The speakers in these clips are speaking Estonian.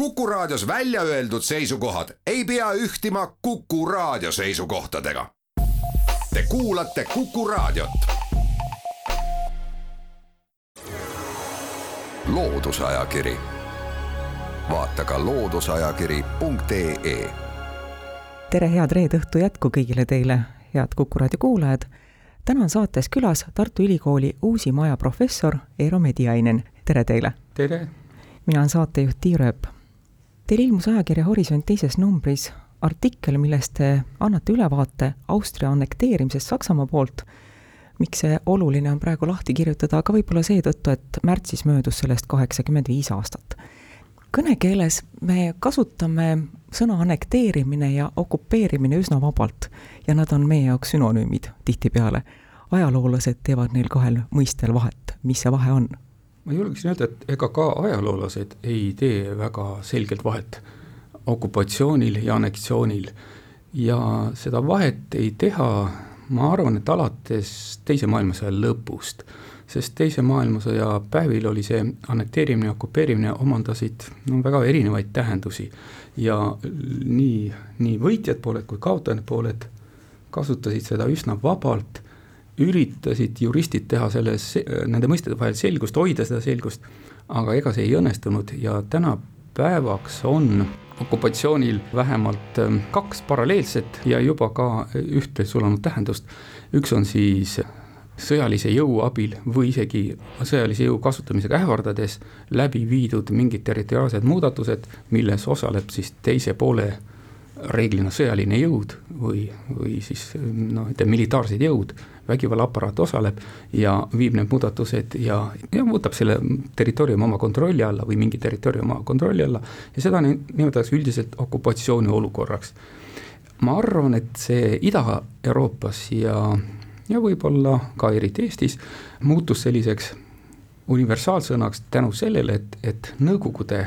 Kuku Raadios välja öeldud seisukohad ei pea ühtima Kuku Raadio seisukohtadega. Te kuulate Kuku Raadiot. loodusajakiri, vaata ka looduseajakiri.ee. tere, head reede õhtu jätku kõigile teile, head Kuku Raadio kuulajad. täna on saates külas Tartu Ülikooli Uusi Maja professor Eero Mediainen, tere teile! tere! mina olen saatejuht Tiir Ööp Teil ilmus ajakirja Horisont teises numbris artikkel, milles te annate ülevaate Austria annekteerimisest Saksamaa poolt. miks see oluline on praegu lahti kirjutada, aga võib-olla seetõttu, et märtsis möödus sellest kaheksakümmend viis aastat. kõnekeeles me kasutame sõna annekteerimine ja okupeerimine üsna vabalt ja nad on meie jaoks sünonüümid tihtipeale. ajaloolased teevad neil kahel mõistel vahet, mis see vahe on ma julgeksin öelda, et ega ka ajaloolased ei tee väga selgelt vahet okupatsioonil ja anneksioonil. ja seda vahet ei teha, ma arvan, et alates Teise maailmasõja lõpust, sest Teise maailmasõja päevil oli see annekteerimine ja okupeerimine omandasid no väga erinevaid tähendusi. ja nii, nii võitjad pooled kui kaotajad pooled kasutasid seda üsna vabalt üritasid juristid teha selles, nende mõistete vahel selgust, hoida seda selgust, aga ega see ei õnnestunud ja tänapäevaks on okupatsioonil vähemalt ähm, kaks paralleelset ja juba ka ühte sulanud tähendust. üks on siis sõjalise jõu abil või isegi sõjalise jõu kasutamisega ähvardades läbi viidud mingid territoriaalsed muudatused, milles osaleb siis teise poole reeglina sõjaline jõud või, või siis noh, ütleme militaarsed jõud, vägivallaaparaat osaleb ja viib need muudatused ja, ja võtab selle territooriumi oma kontrolli alla või mingi territooriumi oma kontrolli alla ja seda nimetatakse üldiselt okupatsiooni olukorraks. ma arvan, et see Ida-Euroopas ja, ja võib-olla ka eriti Eestis muutus selliseks universaalsõnaks tänu sellele, et, et Nõukogude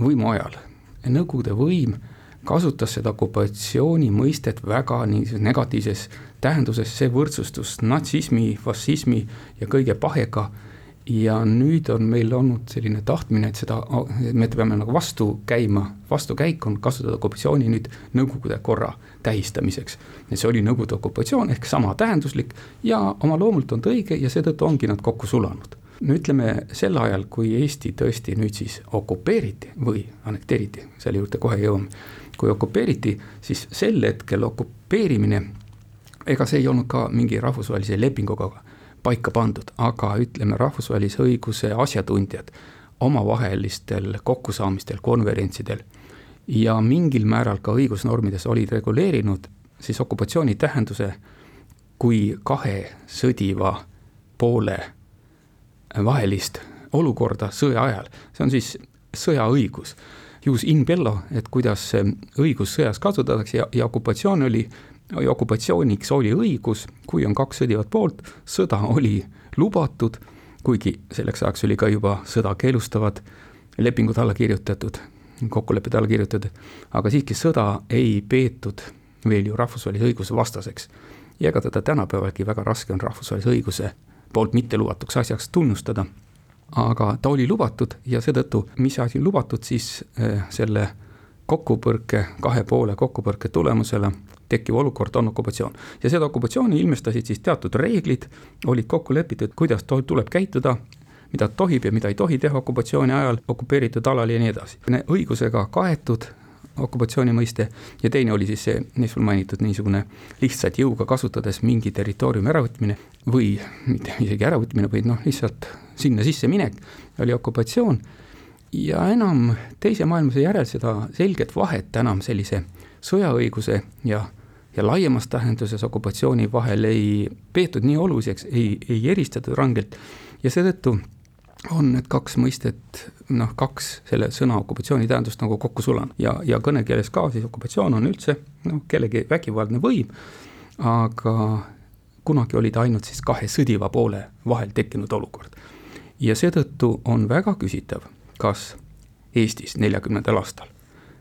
võimu ajal, Nõukogude võim kasutas seda okupatsiooni mõistet väga niisuguses negatiivses tähenduses, see võrdsustus natsismi, fašismi ja kõige pahega. ja nüüd on meil olnud selline tahtmine, et seda, me peame nagu vastu käima, vastukäik on kasutada okupatsiooni nüüd Nõukogude korra tähistamiseks. et see oli Nõukogude okupatsioon ehk sama tähenduslik ja oma loomult on ta õige ja seetõttu ongi nad kokku sulanud no ütleme sel ajal, kui Eesti tõesti nüüd siis okupeeriti või annekteeriti, selle juurde kohe jõuame kui okupeeriti, siis sel hetkel okupeerimine, ega see ei olnud ka mingi rahvusvahelise lepinguga paika pandud, aga ütleme, rahvusvahelise õiguse asjatundjad omavahelistel kokkusaamistel, konverentsidel ja mingil määral ka õigusnormides olid reguleerinud siis okupatsiooni tähenduse kui kahe sõdiva poole vahelist olukorda sõja ajal, see on siis sõjaõigus jus in bello, et kuidas õigus sõjas kasutatakse ja, ja okupatsioon oli, okupatsiooniks oli õigus, kui on kaks sõdivat poolt, sõda oli lubatud, kuigi selleks ajaks oli ka juba sõda keelustavad lepingud alla kirjutatud, kokkulepped alla kirjutatud, aga siiski sõda ei peetud veel ju rahvusvahelise õiguse vastaseks. ja ega teda tänapäevalgi väga raske on rahvusvahelise õiguse poolt mittelubatuks asjaks tunnustada aga ta oli lubatud ja seetõttu, mis asi on lubatud, siis äh, selle kokkupõrke, kahe poole kokkupõrke tulemusena tekkiv olukord on okupatsioon. ja seda okupatsiooni ilmestasid siis teatud reeglid, olid kokku lepitud, kuidas tuleb käituda, mida tohib ja mida ei tohi teha okupatsiooni ajal okupeeritud alal ja nii edasi. õigusega kaetud okupatsiooni mõiste ja teine oli siis see, mis sul mainitud, niisugune lihtsalt jõuga kasutades mingi territooriumi äravõtmine või mitte isegi äravõtmine, vaid noh, lihtsalt sinna sisse minek, oli okupatsioon. ja enam Teise maailmasõja järel seda selget vahet enam sellise sõjaõiguse ja, ja laiemas tähenduses okupatsiooni vahel ei peetud nii oluliseks, ei, ei eristatud rangelt ja seetõttu on need kaks mõistet, noh, kaks selle sõna okupatsiooni tähendust nagu kokku sulanud ja, ja kõnekeeles ka siis okupatsioon on üldse noh, kellegi vägivaldne võim, aga kunagi oli ta ainult siis kahe sõdiva poole vahel tekkinud olukord. ja seetõttu on väga küsitav, kas Eestis neljakümnendal aastal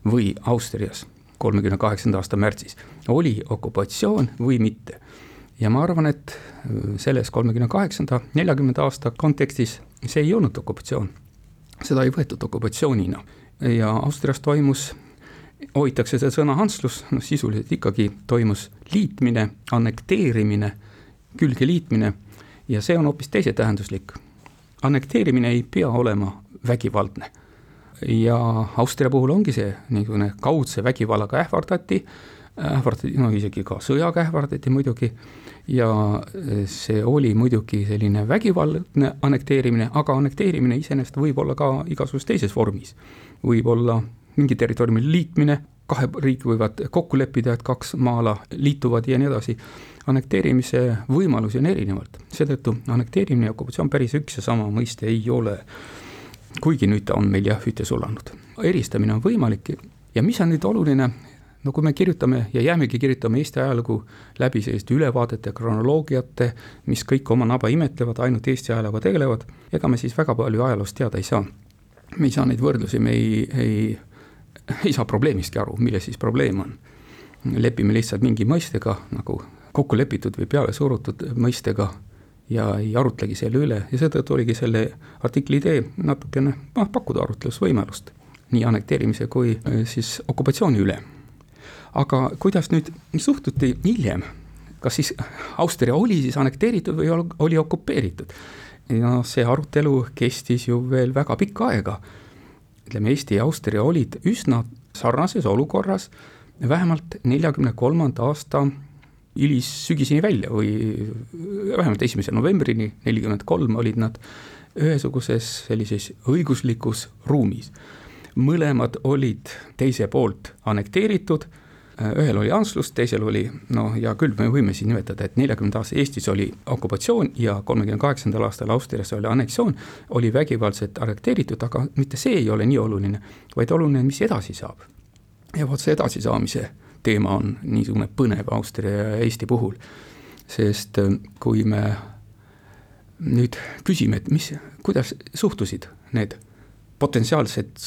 või Austrias kolmekümne kaheksanda aasta märtsis oli okupatsioon või mitte ja ma arvan, et selles kolmekümne kaheksanda, neljakümnenda aasta kontekstis see ei olnud okupatsioon. seda ei võetud okupatsioonina ja Austrias toimus, hoitakse seda sõna Anslus, noh sisuliselt ikkagi toimus liitmine, annekteerimine, külge liitmine ja see on hoopis teisetähenduslik. annekteerimine ei pea olema vägivaldne. ja Austria puhul ongi see niisugune kaudse vägivallaga ähvardati, ähvardati, no isegi ka sõjaga ähvardati muidugi ja see oli muidugi selline vägivaldne annekteerimine, aga annekteerimine iseenesest võib olla ka igasuguses teises vormis. võib olla mingi territooriumi liitmine, kahe riiki võivad kokku leppida, et kaks maa-ala liituvad ja nii edasi. annekteerimise võimalusi on erinevalt, seetõttu annekteerimine ja okupatsioon päris üks ja sama mõiste ei ole. kuigi nüüd ta on meil jah, ühte sulanud. eristamine on võimalik ja mis on nüüd oluline, no kui me kirjutame ja jäämegi kirjutama Eesti ajalugu läbi selliste ülevaadete, kronoloogiate, mis kõik oma naba imetlevad, ainult Eesti ajalooga tegelevad, ega me siis väga palju ajaloost teada ei saa. me ei saa neid võrdlusi, me ei, ei, ei saa probleemistki aru, milles siis probleem on. lepime lihtsalt mingi mõistega nagu kokku lepitud või peale surutud mõistega ja ei arutlegi selle üle ja seetõttu oligi selle artikli idee natukene noh, pakkuda arutlusvõimalust nii annekteerimise kui siis okupatsiooni üle aga kuidas nüüd suhtuti hiljem, kas siis Austria oli siis annekteeritud või oli okupeeritud? ja see arutelu kestis ju veel väga pikka aega. ütleme, Eesti ja Austria olid üsna sarnases olukorras vähemalt neljakümne kolmanda aasta hilissügiseni välja või vähemalt esimese novembrini nelikümmend kolm olid nad ühesuguses sellises õiguslikus ruumis. mõlemad olid teise poolt annekteeritud ühel oli Anslus, teisel oli noh, hea küll, me võime siin nimetada, et neljakümnenda aasta Eestis oli okupatsioon ja kolmekümne kaheksandal aastal Austrias oli anneksioon, oli vägivaldselt arreteeritud, aga mitte see ei ole nii oluline, vaid oluline, mis edasi saab. ja vot see edasisaamise teema on niisugune põnev Austria ja Eesti puhul, sest äh, kui me nüüd küsime, et mis, kuidas suhtusid need potentsiaalsed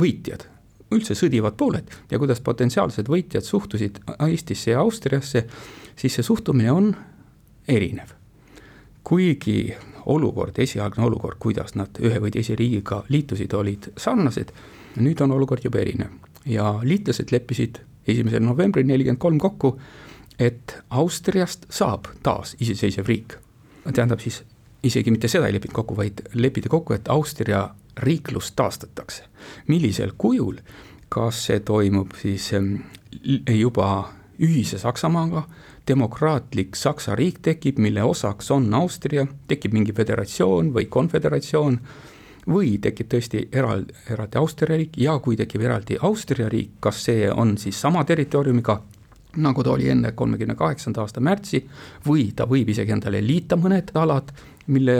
võitjad üldse sõdivad pooled ja kuidas potentsiaalsed võitjad suhtusid Eestisse ja Austriasse, siis see suhtumine on erinev. kuigi olukord, esialgne olukord, kuidas nad ühe või teise riigiga liitusid, olid sarnased, nüüd on olukord juba erinev ja liitlased leppisid esimesel novembril nelikümmend kolm kokku, et Austriast saab taas iseseisev riik. tähendab siis isegi mitte seda ei lepitud kokku, vaid lepiti kokku, et Austria riiklus taastatakse. millisel kujul, kas see toimub siis juba ühise Saksamaaga, demokraatlik Saksa riik tekib, mille osaks on Austria, tekib mingi föderatsioon või konföderatsioon, või tekib tõesti eraldi, eraldi Austria riik. Ja kui tekib eraldi Austria riik, kas see on siis sama territooriumiga, nagu ta oli enne kolmekümne kaheksanda aasta märtsi, või ta võib isegi endale liita mõned alad, mille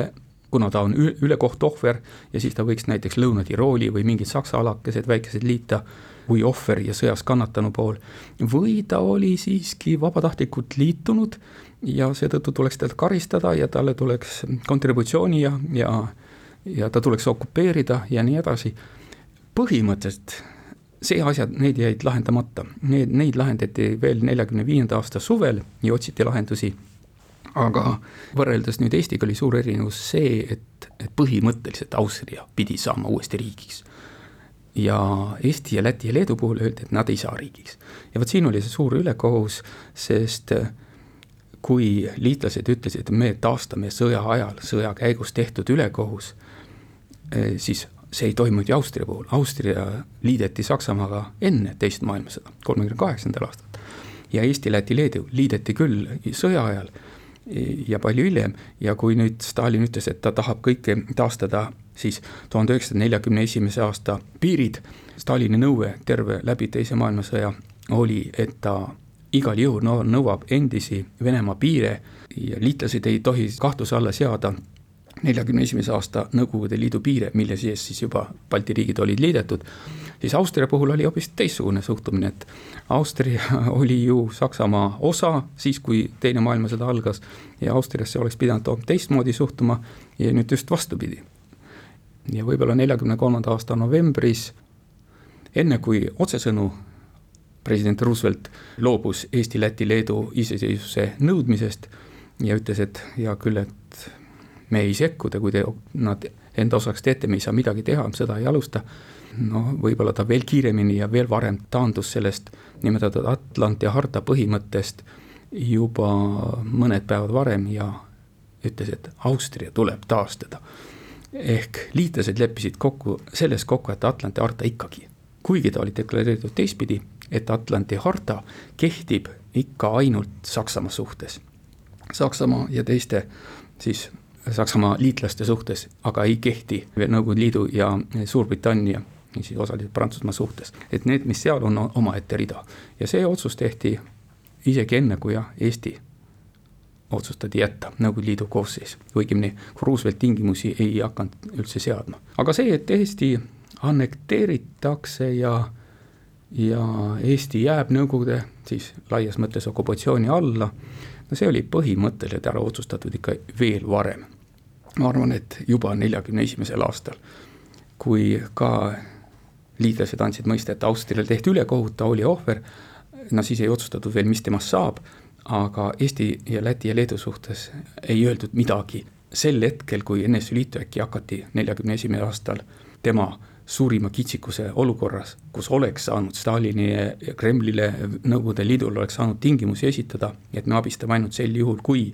kuna ta on ülekohtuohver ja siis ta võiks näiteks Lõuna-Tirooli või mingid saksa alakesed, väikesed liita kui ohver ja sõjas kannatanu pool. või ta oli siiski vabatahtlikult liitunud ja seetõttu tuleks teda karistada ja talle tuleks kontributsiooni ja, ja, ja ta tuleks okupeerida ja nii edasi. põhimõtteliselt see asjad, need jäid lahendamata, need, neid lahendati veel neljakümne viienda aasta suvel ja otsiti lahendusi aga võrreldes nüüd Eestiga oli suur erinevus see, et, et põhimõtteliselt Austria pidi saama uuesti riigiks. ja Eesti ja Läti ja Leedu puhul öeldi, et nad ei saa riigiks. ja vot siin oli see suur ülekohus, sest kui liitlased ütlesid, et me taastame sõja ajal, sõja käigus tehtud ülekohus, eh, siis see ei toimunud ju Austria puhul, Austria liideti Saksamaaga enne teist maailmasõda, kolmekümne kaheksandal aastal. ja Eesti, Läti, Leedu liideti küll sõja ajal ja palju hiljem. Ja kui nüüd Stalin ütles, et ta tahab kõike taastada, siis tuhande üheksasaja neljakümne esimese aasta piirid, Stalini nõue terve läbi Teise maailmasõja oli, et ta igal juhul nõuab endisi Venemaa piire ja liitlased ei tohi kahtluse alla seada neljakümne esimese aasta Nõukogude Liidu piire, mille sees siis juba Balti riigid olid liidetud, siis Austria puhul oli hoopis teistsugune suhtumine, et Austria oli ju Saksamaa osa siis, kui Teine maailmasõda algas ja Austriasse oleks pidanud teistmoodi suhtuma ja nüüd just vastupidi. ja võib-olla neljakümne kolmanda aasta novembris, enne kui otsesõnu president Roosevelt loobus Eesti, Läti, Leedu iseseisvuse nõudmisest ja ütles, et hea küll, et me ei sekku, te, kui te, nad enda osaks teete, me ei saa midagi teha, sõda ei alusta. noh, võib-olla ta veel kiiremini ja veel varem taandus sellest nimetatud Atlanti harta põhimõttest juba mõned päevad varem ja ütles, et Austria tuleb taastada. ehk liitlased leppisid kokku, selles kokku, et Atlanti harta ikkagi, kuigi ta oli deklareeritud teistpidi, et Atlanti harta kehtib ikka ainult Saksamaa suhtes. Saksamaa ja teiste siis Saksamaa liitlaste suhtes, aga ei kehti Nõukogude Liidu ja Suurbritannia siis osaliselt Prantsusmaa suhtes. et need, mis seal on, omaette rida ja see otsus tehti isegi enne, kui Eesti otsustati jätta Nõukogude Liidu koosseis, õigemini Roosevelt tingimusi ei hakanud üldse seadma. aga see, et Eesti annekteeritakse ja, ja Eesti jääb Nõukogude siis laias mõttes okupatsiooni alla, no see oli põhimõtteliselt ära otsustatud ikka veel varem. Ma arvan, et juba neljakümne esimesel aastal, kui ka liitlased andsid mõista, et Austriale tehti ülekohut, ta oli ohver, no siis ei otsustatud veel, mis temast saab, aga Eesti ja Läti ja Leedu suhtes ei öeldud midagi. sel hetkel, kui NSV Liitu äkki hakati neljakümne esimesel aastal tema suurima kitsikuse olukorras, kus oleks saanud Stalini ja Kremlile, Nõukogude Liidul oleks saanud tingimusi esitada, et me abistame ainult sel juhul, kui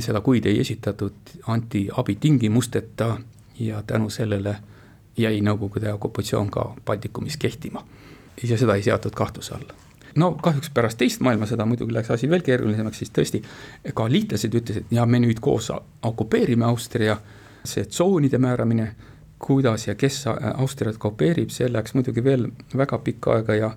seda kuid ei esitatud, anti abi tingimusteta ja tänu sellele jäi Nõukogude okupatsioon ka Baltikumis kehtima. ja seda ei seatud kahtluse alla. no kahjuks pärast teist maailmasõda muidugi läks asi veel keerulisemaks, siis tõesti ka liitlased ütlesid, ja me nüüd koos okupeerime Austria, see tsoonide määramine kuidas ja kes Austriat kopeerib, see läks muidugi veel väga pikka aega ja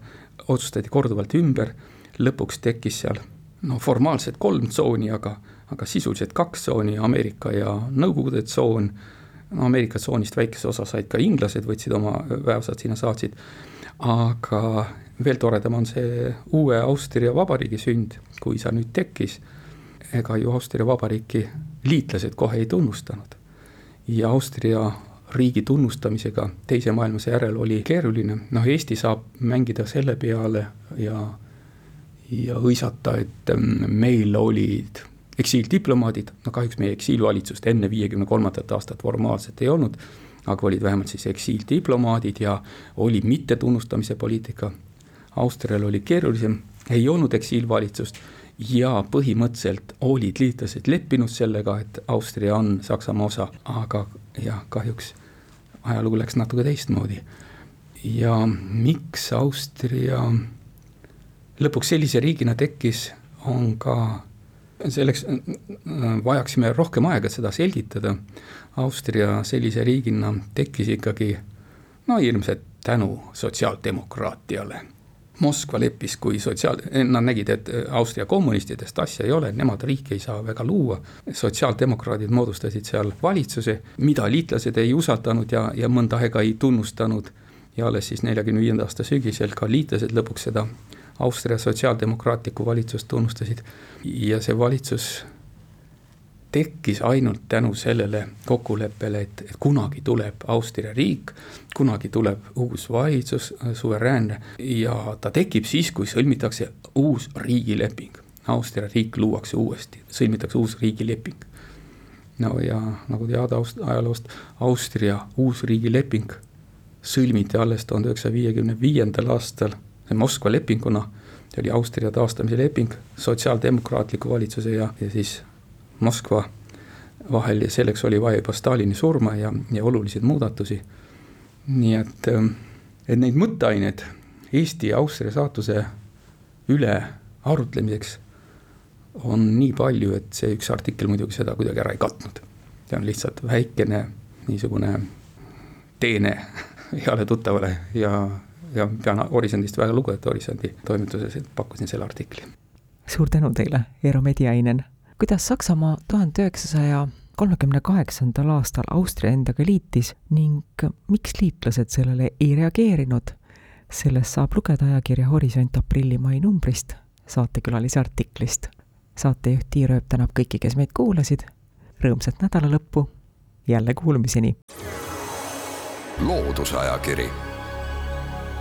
otsustati korduvalt ümber. lõpuks tekkis seal no formaalselt kolm tsooni, aga, aga sisuliselt kaks tsooni, Ameerika ja Nõukogude tsoon. no Ameerika tsoonist väikese osa said ka inglased, võtsid oma väeosad sinna, saatsid. aga veel toredam on see uue Austria vabariigi sünd, kui see nüüd tekkis. ega ju Austria vabariiki liitlased kohe ei tunnustanud ja Austria riigi tunnustamisega Teise maailmasõja järel oli keeruline, noh Eesti saab mängida selle peale ja, ja hõisata, et mm, meil olid eksiildiplomaadid, no kahjuks meie eksiilvalitsust enne viiekümne kolmandat aastat formaalselt ei olnud, aga olid vähemalt siis eksiildiplomaadid ja oli mittetunnustamise poliitika. Austrial oli keerulisem, ei olnud eksiilvalitsust ja põhimõtteliselt olid liitlased leppinud sellega, et Austria on Saksamaa osa, aga jah, kahjuks ajalugu läks natuke teistmoodi. ja miks Austria lõpuks sellise riigina tekkis, on ka, selleks vajaksime rohkem aega, et seda selgitada. Austria sellise riigina tekkis ikkagi no ilmselt tänu sotsiaaldemokraatiale Moskva leppis, kui sotsiaal, nad nägid, et Austria kommunistidest asja ei ole, nemad riiki ei saa väga luua. sotsiaaldemokraadid moodustasid seal valitsuse, mida liitlased ei usaldanud ja, ja mõnda aega ei tunnustanud. ja alles siis neljakümne viienda aasta sügisel ka liitlased lõpuks seda Austria sotsiaaldemokraatlikku valitsust tunnustasid. ja see valitsus tekkis ainult tänu sellele kokkuleppele, et, et kunagi tuleb Austria riik, kunagi tuleb uus valitsus, suveräänne ja ta tekib siis, kui sõlmitakse uus riigileping. Austria riik luuakse uuesti, sõlmitakse uus riigileping. no ja nagu teada Aust-, ajaloost, Austria uus riigileping sõlmiti alles tuhande üheksasaja viiekümne viiendal aastal, Moskva lepinguna, see oli Austria taastamise leping sotsiaaldemokraatliku valitsuse ja, ja siis Moskva vahel ja selleks oli vaja juba Stalini surma ja, ja olulisi muudatusi. nii et, ähm, et neid mõtteaineid Eesti ja Austria saatuse üle arutlemiseks on nii palju, et see üks artikkel muidugi seda kuidagi ära ei katnud. see on lihtsalt väikene niisugune teene heale tuttavale ja, ja pean Horisondist väga lugu, et Horisondi toimetuses pakkusin selle artikli. suur tänu teile, Eero Mediainen kuidas Saksamaa tuhande üheksasaja kolmekümne kaheksandal aastal Austria endaga liitis ning miks liitlased sellele ei reageerinud, sellest saab lugeda ajakirja Horisont aprilli-mai numbrist, saatekülalise artiklist. saatejuht Tiir Ööp tänab kõiki, kes meid kuulasid, rõõmsat nädalalõppu, jälle kuulmiseni! loodusajakiri,